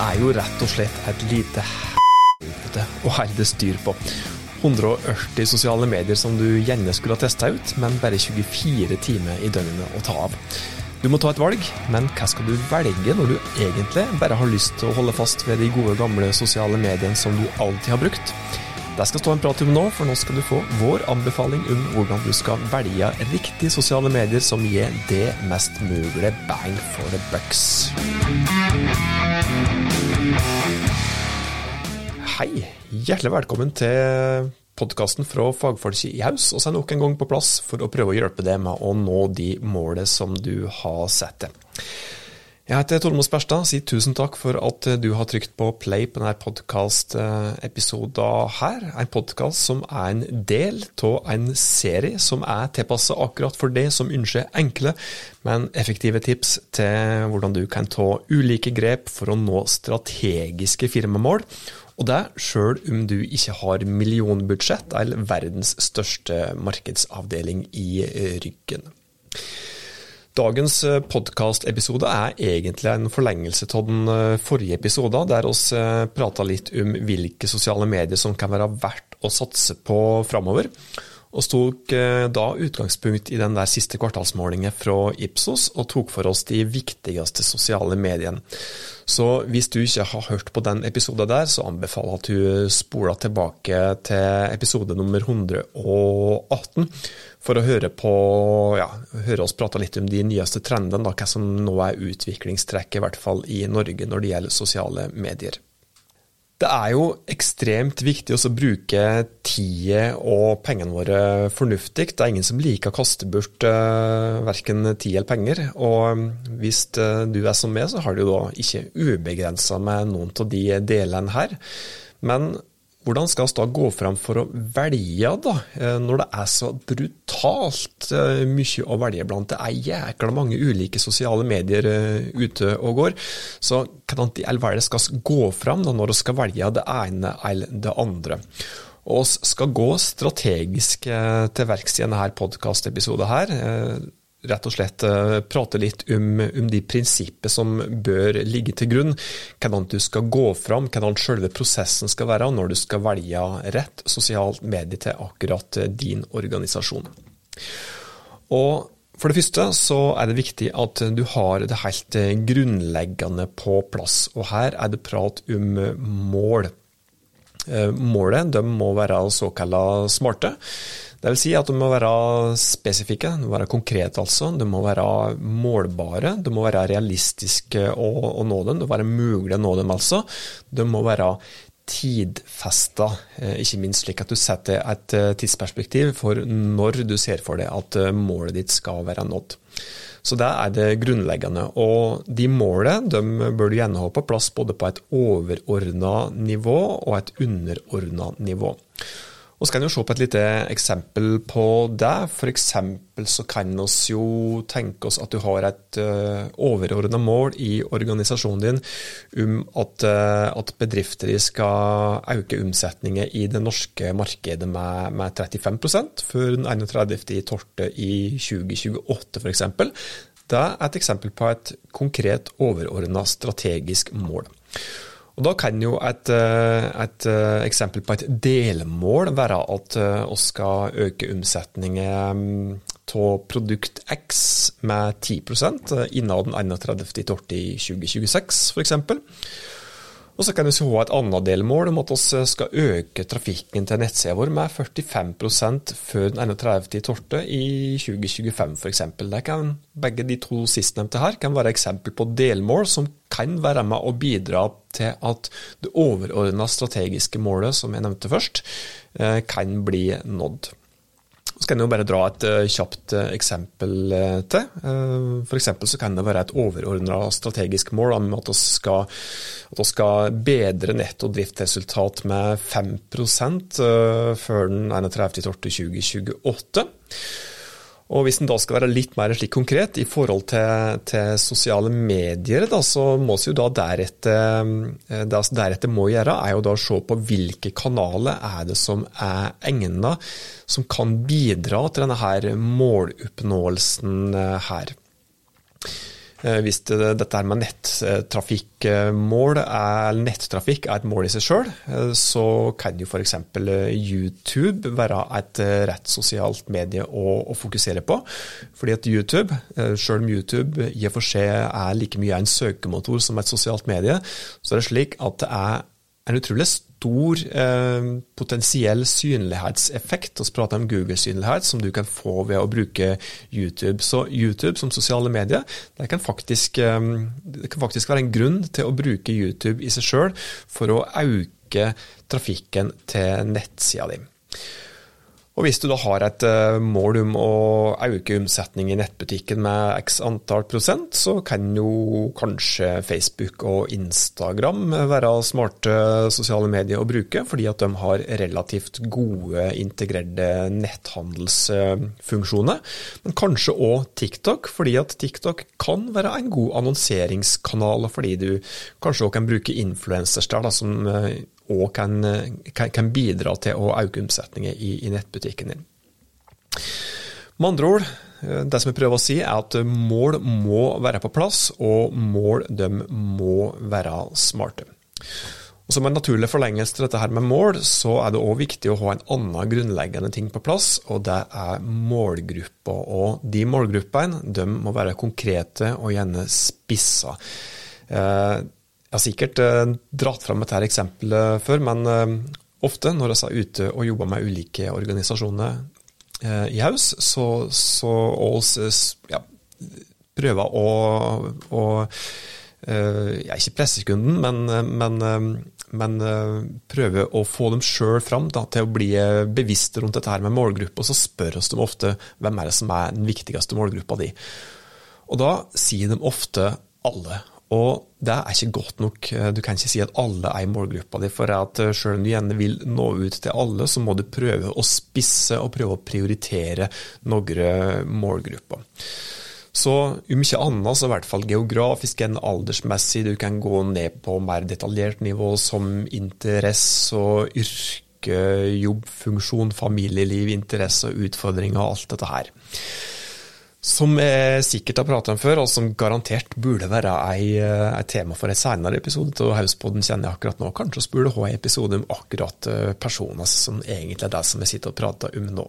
er jo rett og slett et lite helvete å holde styr på. 180 sosiale medier som du gjerne skulle ha testa ut, men bare 24 timer i døgnet å ta av. Du må ta et valg, men hva skal du velge når du egentlig bare har lyst til å holde fast ved de gode, gamle sosiale mediene som du alltid har brukt? Det skal stå en prat om nå, for nå skal du få vår anbefaling om hvordan du skal velge riktige sosiale medier som gir det mest mulig bang for the bucks. Hei, hjertelig velkommen til podkasten fra Fagfolket i Haus. Og så er nok en gang på plass for å prøve å hjelpe deg med å nå de målene som du har satt deg. Jeg heter Tormod Sperstad. Si tusen takk for at du har trykt på play på denne podkast-episoden her. En podkast som er en del av en serie som er tilpasset akkurat for det som ønsker enkle, men effektive tips til hvordan du kan ta ulike grep for å nå strategiske firmamål. Og det sjøl om du ikke har millionbudsjett eller verdens største markedsavdeling i ryggen. Dagens eh, podkastepisode er egentlig en forlengelse av den eh, forrige episoden, der vi eh, prata litt om hvilke sosiale medier som kan være verdt å satse på framover. Og tok da utgangspunkt i den der siste kvartalsmålingen fra Ipsos, og tok for oss de viktigste sosiale mediene. Så hvis du ikke har hørt på den episoden der, så anbefaler jeg at du spoler tilbake til episode nummer 118 for å høre på ja, høre oss prate litt om de nyeste trendene, da, hva som nå er utviklingstrekket, i hvert fall i Norge, når det gjelder sosiale medier. Det er jo ekstremt viktig å bruke tida og pengene våre fornuftig. Det er ingen som liker å kaste bort uh, verken tid eller penger. Og hvis uh, du er som meg, så har du da ikke ubegrensa med noen av de delene her. Men hvordan skal vi da gå fram for å velge, da, eh, når det er så brutalt eh, mye å velge blant? Det er jækla mange ulike sosiale medier eh, ute og går. Så hvordan i all verden skal vi gå fram da, når vi skal velge det ene eller det andre? Og vi skal gå strategisk til verks i denne podkastepisoden her rett og slett eh, prate litt om, om de prinsippene som bør ligge til grunn. Hvordan du skal gå fram, hvordan selve prosessen skal være når du skal velge rett sosialt medie til akkurat din organisasjon. Og for det første så er det viktig at du har det helt grunnleggende på plass. Og her er det prat om mål. Eh, målet de må være såkalla smarte. Det vil si at de må være spesifikke, de må være konkrete altså. De må være målbare, de må være realistiske å, å nå dem. Det må være mulig å nå dem altså. De må være tidfesta, eh, ikke minst slik at du setter et eh, tidsperspektiv for når du ser for deg at eh, målet ditt skal være nådd. Så det er det grunnleggende. Og de målene bør du gjerne ha på plass både på et overordna nivå og et underordna nivå. Og så kan vi se på et lite eksempel på det. F.eks. så kan vi jo tenke oss at du har et uh, eh, overordna mål i organisasjonen din om at, uh, at bedrifter skal øke omsetningen i det norske markedet med, med 35% før den 31.12. i 2028 f.eks. Det er et eksempel på et konkret overordna strategisk mål. Og Da kan jo et, eh, et, eh, eksempel på et delmål være at vi eh, skal øke omsetningen av produkt X med 10% innen den 31.12.2026 f.eks. Og så kan vi ha et annet delmål om at vi skal øke trafikken til nettsida vår med 45% før den 31.12. i 2025 f.eks. Begge de to sistnevnte her kan være eksempel på delmål som kan være med å bidra til at det overordna strategiske målet, som jeg nevnte først, eh, kan bli nådd. Så kan jeg jo bare dra et uh, kjapt uh, eksempel uh, til. F.eks. så kan det være et overordna strategisk mål om at vi skal, skal, bedre netto driftsresultat med 5% før den 31.12.2028. Og Hvis en da skal være litt mer slik konkret i forhold til, til sosiale medier, da, så må vi deretter, eh, det vi deretter må gjøre, er jo da å se på hvilke kanaler er det som er egnet, som kan bidra til denne her måloppnåelsen eh, her. Eh, hvis det, dette med nettrafikkmål er, nettrafikk er et mål i seg sjøl, eh, så kan jo f.eks. YouTube være et rett sosialt medie å, å, fokusere på. Fordi at YouTube, sjøl om YouTube i og for seg er like mye en søkemotor som et sosialt medie, så er det slik at det er en utrolig stor eh, potensiell synlighetseffekt. Vi prater om Google-synlighet, som du kan få ved å bruke YouTube. Så YouTube som sosiale medier, det kan faktisk, eh, det kan faktisk være en grunn til å bruke YouTube i seg sjøl for å øke trafikken til nettsida di. Og Hvis du da har et eh, mål om å øke omsetning i nettbutikken med x antall prosent, så kan jo kanskje Facebook og Instagram være smarte sosiale medier å bruke, fordi at de har relativt gode integrerte netthandelsfunksjoner. Men kanskje òg TikTok, fordi at TikTok kan være en god annonseringskanal, fordi du kanskje òg kan bruke influencers der, da, som eh, og kan, kan, kan bidra til å øke omsetningen i, i, nettbutikken din. Med andre ord, det som jeg prøver å si, er at mål må være på plass, og mål de må være smarte. Og Som en naturlig forlengelse til dette her med mål, så er det òg viktig å ha en annen grunnleggende ting på plass, og det er målgrupper. Og de målgruppene de må være konkrete og gjerne spissa. Eh, jeg har sikkert eh, dratt fram dette eksempelet før, men eh, ofte når jeg er ute og jobber med ulike organisasjoner eh, i haus, så, så oss ja, prøver å, å ja, ikke presse kunden, men, men, men prøve å få dem sjøl fram da, til å bli bevisste rundt dette her med målgruppe. Og så spør oss de ofte hvem er det som er den viktigste målgruppa di. Og da sier de ofte alle. Og det er ikke godt nok. Du kan ikke si at alle er i målgruppa di. For at eh, selv om du gjerne vil nå ut til alle, så må du prøve å spisse og prøve å prioritere noen målgrupper. Så om ikke annet, så i hvert fall geografisk enn aldersmessig. Du kan gå ned på mer detaljert nivå som interesse og yrke, jobbfunksjon, familieliv, interesse og utfordringer og alt dette her. Som jeg sikkert har pratet om før, og som garantert burde være eh, et tema for en senere episode av Hauspodden, kjenner jeg akkurat nå. Kanskje vi burde ha en episode om akkurat eh, personer som egentlig er det som jeg sitter og prater om nå.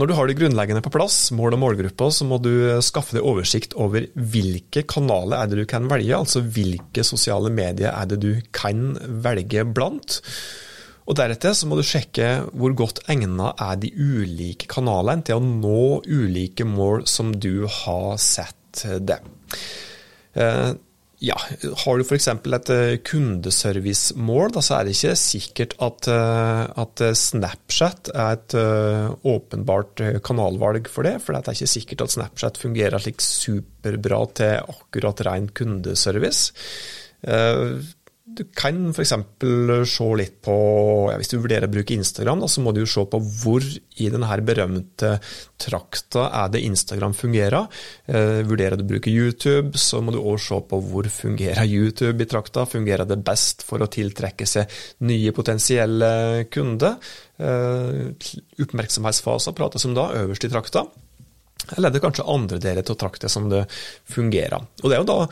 Når du har det grunnleggende på plass, mål og målgrupper, så må du skaffe deg oversikt over hvilke kanaler er det du kan velge, altså hvilke sosiale medier er det du kan velge blant. Og Deretter så må du sjekke hvor godt egnet er de ulike kanalene til å nå ulike mål som du har sett det. Eh, ja, Har du f.eks. et eh, kundeservicemål, så er det ikke sikkert at, eh, at, Snapchat er et åpenbart kanalvalg for det. For det er ikke sikkert at Snapchat fungerer slik superbra til akkurat ren kundeservice. Du kan f.eks. se litt på ja, Hvis du vurderer å bruke Instagram, da, så må du jo se på hvor i denne berømte trakta er det Instagram fungerer. Eh, vurderer du å bruke YouTube, så må du òg se på hvor fungerer YouTube i trakta. Fungerer det best for å tiltrekke seg nye potensielle kunder? Eh, oppmerksomhetsfaser prates om da, øverst i trakta. Eller er det kanskje andre deler av trakta som det fungerer? Og det er jo da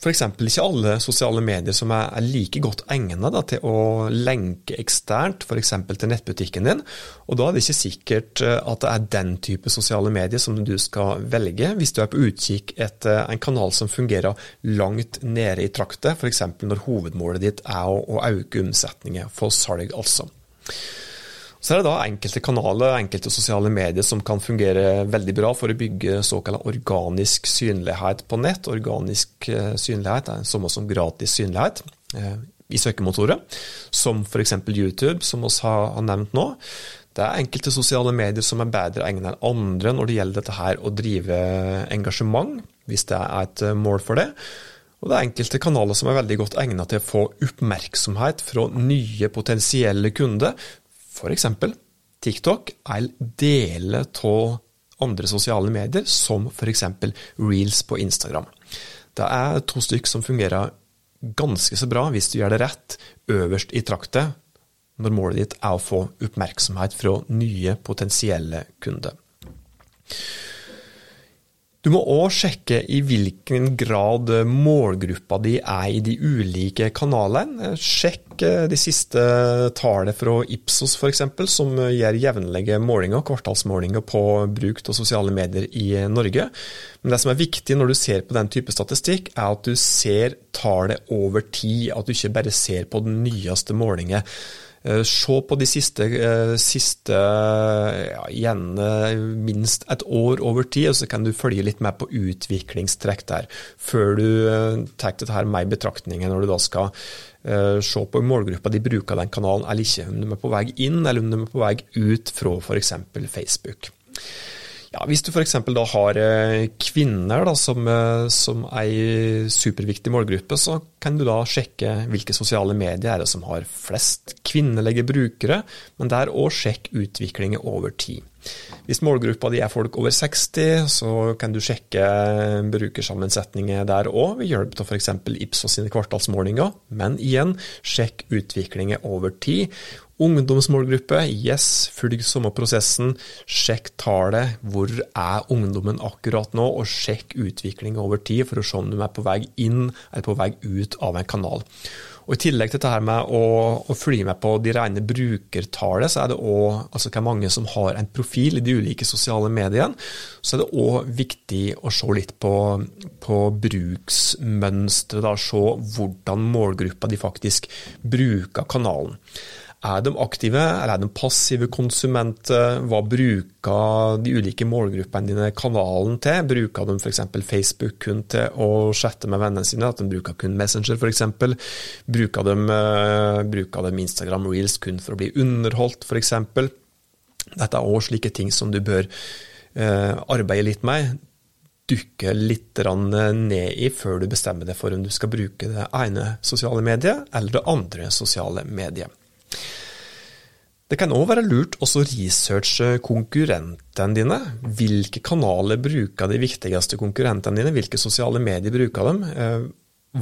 f.eks. ikke alle sosiale medier som er, like godt egnet til å lenke eksternt, f.eks. til nettbutikken din. Og da er det ikke sikkert eh, at det er den type sosiale medier som du skal velge, hvis du er på utkikk etter en kanal som fungerer langt nede i traktet, f.eks. når hovedmålet ditt er å, å øke omsetningen, for salg altså. Så er det da enkelte kanaler, enkelte sosiale medier som kan fungere veldig bra for å bygge såkalt organisk synlighet på nett. Organisk eh, synlighet er samme som gratis synlighet eh, i søkemotorer, som f.eks. YouTube, som vi har nevnt nå. Det er enkelte sosiale medier som er bedre egnet enn andre når det gjelder dette her å drive engasjement, hvis det er et eh, mål for det. Og det er enkelte kanaler som er veldig godt egnet til å få oppmerksomhet fra nye potensielle kunder f.eks. TikTok er deler av andre sosiale medier, som f.eks. reels på Instagram. Det er to stykk som fungerer ganske så bra hvis du gjør det rett, øverst i traktet, når målet ditt er å få oppmerksomhet fra nye potensielle kunder. Du må òg sjekke i hvilken grad målgruppa di er i de ulike kanalene. Sjekk eh, de siste tallene fra Ipsos f.eks., som gjør jevnlige målinger, kvartalsmålinger på bruk av sosiale medier i Norge. Men det som er viktig når du ser på den type statistikk, er at du ser tallet over tid, at du ikke bare ser på den nyeste målingen. Eh, se på de siste, eh, siste ja, igjen minst et år over tid, og så kan du følge litt mer på utviklingstrekk der, før du eh, tar dette her med i betraktningen når du da skal se på målgruppa de bruker den kanalen eller ikke, om de er på vei inn eller om de er på vei ut fra f.eks. Facebook. Ja, hvis du f.eks. da har eh, kvinner da, som, eh, som ei superviktig målgruppe, så kan du da sjekke hvilke sosiale medier er det som har flest kvinnelige brukere, men der òg sjekk utviklingen over tid. Hvis målgruppa di er folk over 60, så kan du sjekke brukersammensetninger der òg, ved hjelp av f.eks. Ipsos sine kvartalsmålinger, men igjen, sjekk utviklingen over tid. Ungdomsmålgruppe, yes, følg samme prosessen. Sjekk tallet, hvor er ungdommen akkurat nå, og sjekk utviklinga over tid for å se om de er på vei inn eller på vei ut av en kanal. Og I tillegg til dette med å, å følge med på de rene brukertallet, så er det òg altså hvor mange som har en profil i de ulike sosiale mediene. Så er det òg viktig å se litt på, på bruksmønsteret, se hvordan målgruppa de faktisk bruker kanalen. Er de aktive, eller er de passive konsumenter? Hva bruker de ulike målgruppene dine kanalen til? Bruker de f.eks. Facebook kun til å chatte med vennene sine, at de bruker kun Messenger f.eks.? Bruker, de, uh, bruker de Instagram Reels kun for å bli underholdt f.eks.? Dette er òg slike ting som du bør uh, arbeide litt med dukke litt ned i før du bestemmer deg for om du skal bruke det ene sosiale mediet eller det andre sosiale mediet. Det kan òg være lurt å researche konkurrentene dine. Hvilke kanaler bruker de viktigste konkurrentene dine? Hvilke sosiale medier bruker dem? Eh,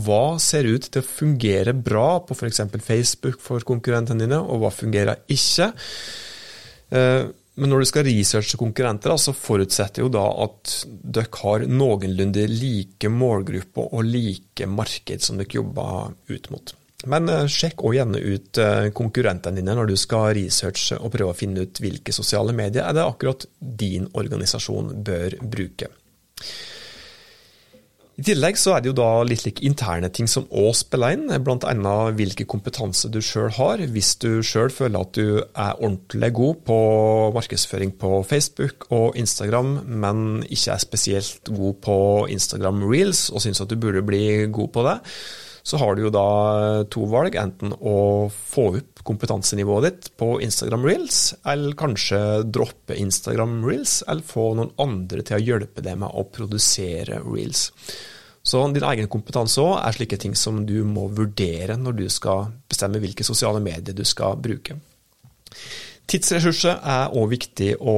hva ser ut til å fungere bra på f.eks. Facebook for konkurrentene dine, og hva fungerer ikke? Eh, men når du skal researche konkurrenter, så forutsetter jo da at dere har noenlunde like målgrupper og like marked som dere jobber ut mot. Men eh, sjekk òg gjerne ut eh, konkurrentene dine når du skal researche og prøve å finne ut hvilke sosiale medier er det akkurat din organisasjon bør bruke. I tillegg så er det jo da litt like interne ting som òg spiller inn, bl.a. hvilken kompetanse du sjøl har. Hvis du sjøl føler at du er ordentlig god på markedsføring på Facebook og Instagram, men ikke er spesielt god på Instagram Reels og syns at du burde bli god på det, så har du jo da to valg. Enten å få opp kompetansenivået ditt på Instagram Reels, eller kanskje droppe Instagram Reels, eller få noen andre til å hjelpe deg med å produsere Reels. Så din egen kompetanse òg er slike ting som du må vurdere når du skal bestemme hvilke sosiale medier du skal bruke. Tidsressurser er òg viktig å,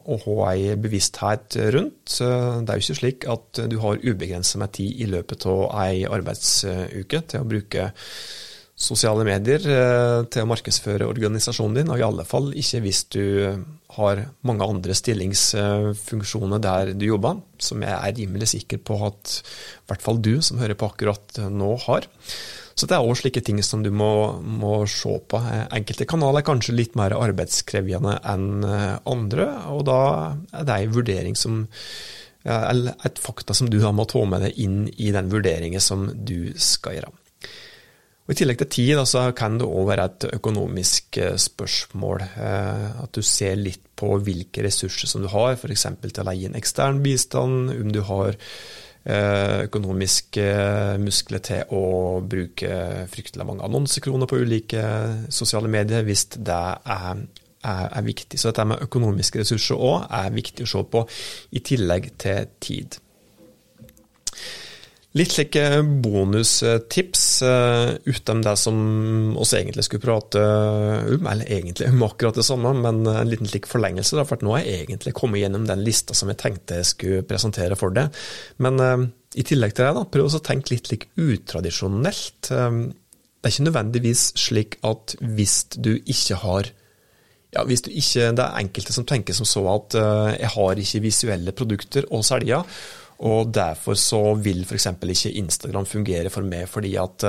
å, ha ei bevissthet rundt. Det er jo ikke slik at du har ubegrenset med tid i løpet av ei arbeidsuke til å bruke sosiale medier eh, til å markedsføre organisasjonen din, og i alle fall ikke hvis du har mange andre stillingsfunksjoner der du jobber, som jeg er rimelig sikker på at i hvert fall du som hører på akkurat nå, har. Så det er òg slike ting som du må, må, se på. Enkelte kanaler er kanskje litt mer arbeidskrevende enn eh, andre, og da er det en vurdering som eller et fakta som du da må ta med deg inn i den vurderingen som du skal gjøre. Og I tillegg til tid så kan det òg være et økonomisk eh, spørsmål. Eh, at du ser litt på hvilke ressurser som du har, f.eks. til å leie inn ekstern bistand, om du har økonomiske muskler til å bruke fryktelig mange annonsekroner på ulike sosiale medier hvis det er, er, er viktig. Så dette med økonomiske ressurser òg er viktig å se på, i tillegg til tid. Litt slike bonustips uh, utenom det som oss egentlig skulle prate om, eller egentlig om akkurat det samme, men en liten slik forlengelse. Da, for nå har jeg egentlig kommet gjennom den lista som jeg tenkte jeg skulle presentere for det. Men uh, i tillegg til det, da, prøv å tenke litt like utradisjonelt. Um, det er ikke nødvendigvis slik at hvis du ikke har ja, hvis du ikke, Det er enkelte som tenker som så at uh, jeg har ikke visuelle produkter å selge, Og derfor så vil f.eks. ikke Instagram fungere for meg, fordi at,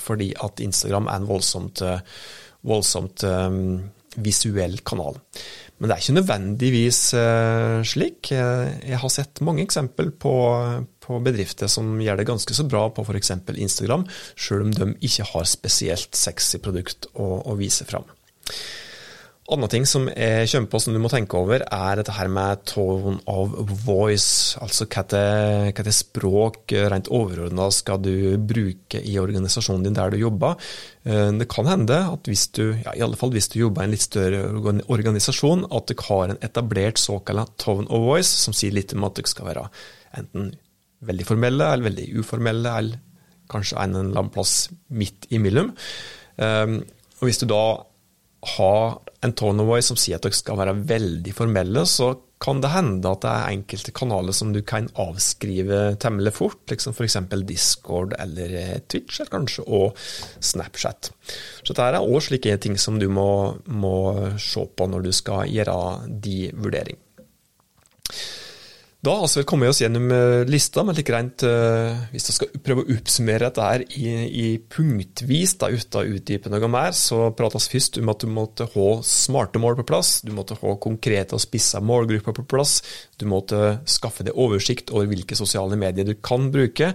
fordi at Instagram er en voldsomt, voldsomt um, visuell kanal. Men det er ikke nødvendigvis slik. Jeg har sett mange eksempel på, på, bedrifter som gjør det ganske så bra på f.eks. Instagram, selv om de ikke har spesielt sexy produkt å, å vise fram. Andre ting som jeg kommer på som du må tenke over, er dette her med tone of voice. Altså hva det språk rent overordna skal du bruke i organisasjonen din der du jobber. Eh, det kan hende at hvis du, ja, i alle fall hvis du jobber i en litt større organisasjon, at du har en etablert såkalt tone of voice, som sier litt om at du skal være enten veldig formelle eller veldig uformelle, eller kanskje en eller annen plass midt imellom. Eh, og hvis du da har en tone of voice som sier at dere skal være veldig formelle, så kan det hende at det er enkelte kanaler som du kan avskrive temmelig fort, liksom f.eks. Discord eller eh, Twitch, eller kanskje og Snapchat. Så dette er òg slike ting som du må, må se på når du skal gjøre de vurderingene. Da har vi kommet oss gjennom eh, lista, men like rent, uh, hvis vi skal prøve å oppsummere dette her i, i punktvis, da, uten å utdype noe mer, så prates først om at du måtte ha smarte mål på plass, du måtte ha konkrete og spissa målgrupper på plass, du måtte skaffe deg oversikt over hvilke sosiale medier du kan bruke,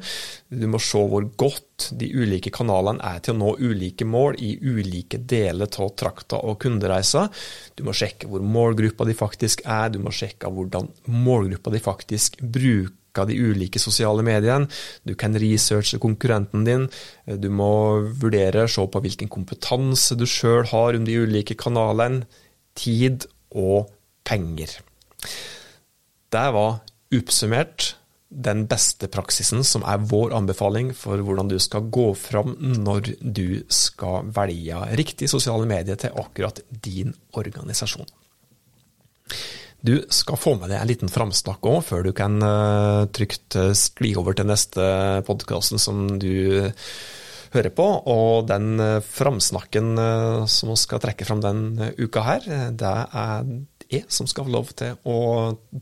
du må se hvor godt de ulike kanalene er til å nå ulike mål i ulike deler av trakta og kundereiser. Du må sjekke hvor målgruppa di faktisk er, du må sjekke hvordan målgruppa di faktisk bruker de ulike sosiale mediene. Du kan researche konkurrenten din. Du må vurdere, se på hvilken kompetanse du sjøl har om de ulike kanalene. Tid og penger. Det var oppsummert den beste praksisen som er vår anbefaling for hvordan du skal gå fram når du skal velge riktig sosiale medier til akkurat din organisasjon. Du skal få med deg en liten framsnakk òg, før du kan uh, trygt uh, skli over til neste podkasten som du hører på. Og den uh, framsnakken som vi skal trekke fram den uka her, det er er som skal få lov til å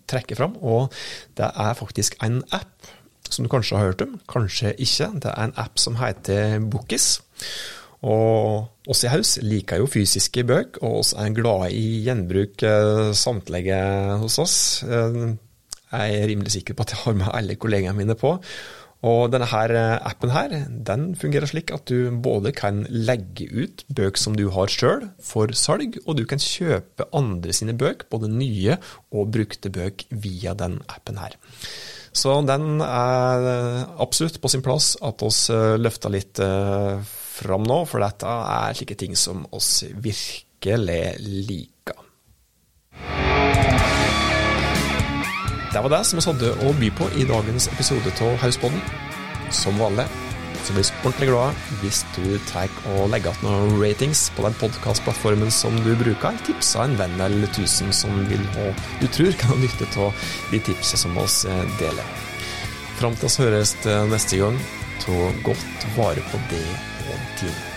trekke fram. Og det er faktisk en app som du kanskje har hørt om, kanskje ikke. Det er en app som heter Bookis. Og oss i Haus liker jo fysiske bøker, og oss er glade i gjenbruk eh, samtlige hos oss. Eh, jeg er rimelig sikker på at jeg har med alle kollegene mine på. Og denne her eh, appen her, den fungerer slik at du både kan legge ut bøker som du har sjøl for salg, og du kan kjøpe andre sine bøker, både nye og brukte bøker, via den appen her. Så den er absolutt på sin plass at oss eh, løfter litt eh, fram nå, for dette er slike ting som oss virkelig liker. Det var det som vi hadde å by på i dagens episode av Hausboden. Som vanlig så blir vi ordentlig glade hvis du tar og legger igjen noen ratings på den podkastplattformen som du bruker. Tipsa en venn eller tusen som vil ha, du tror kan ha nytte av de tipsene som oss eh, deler. Fram til oss høres neste gang, ta godt vare på det og dine.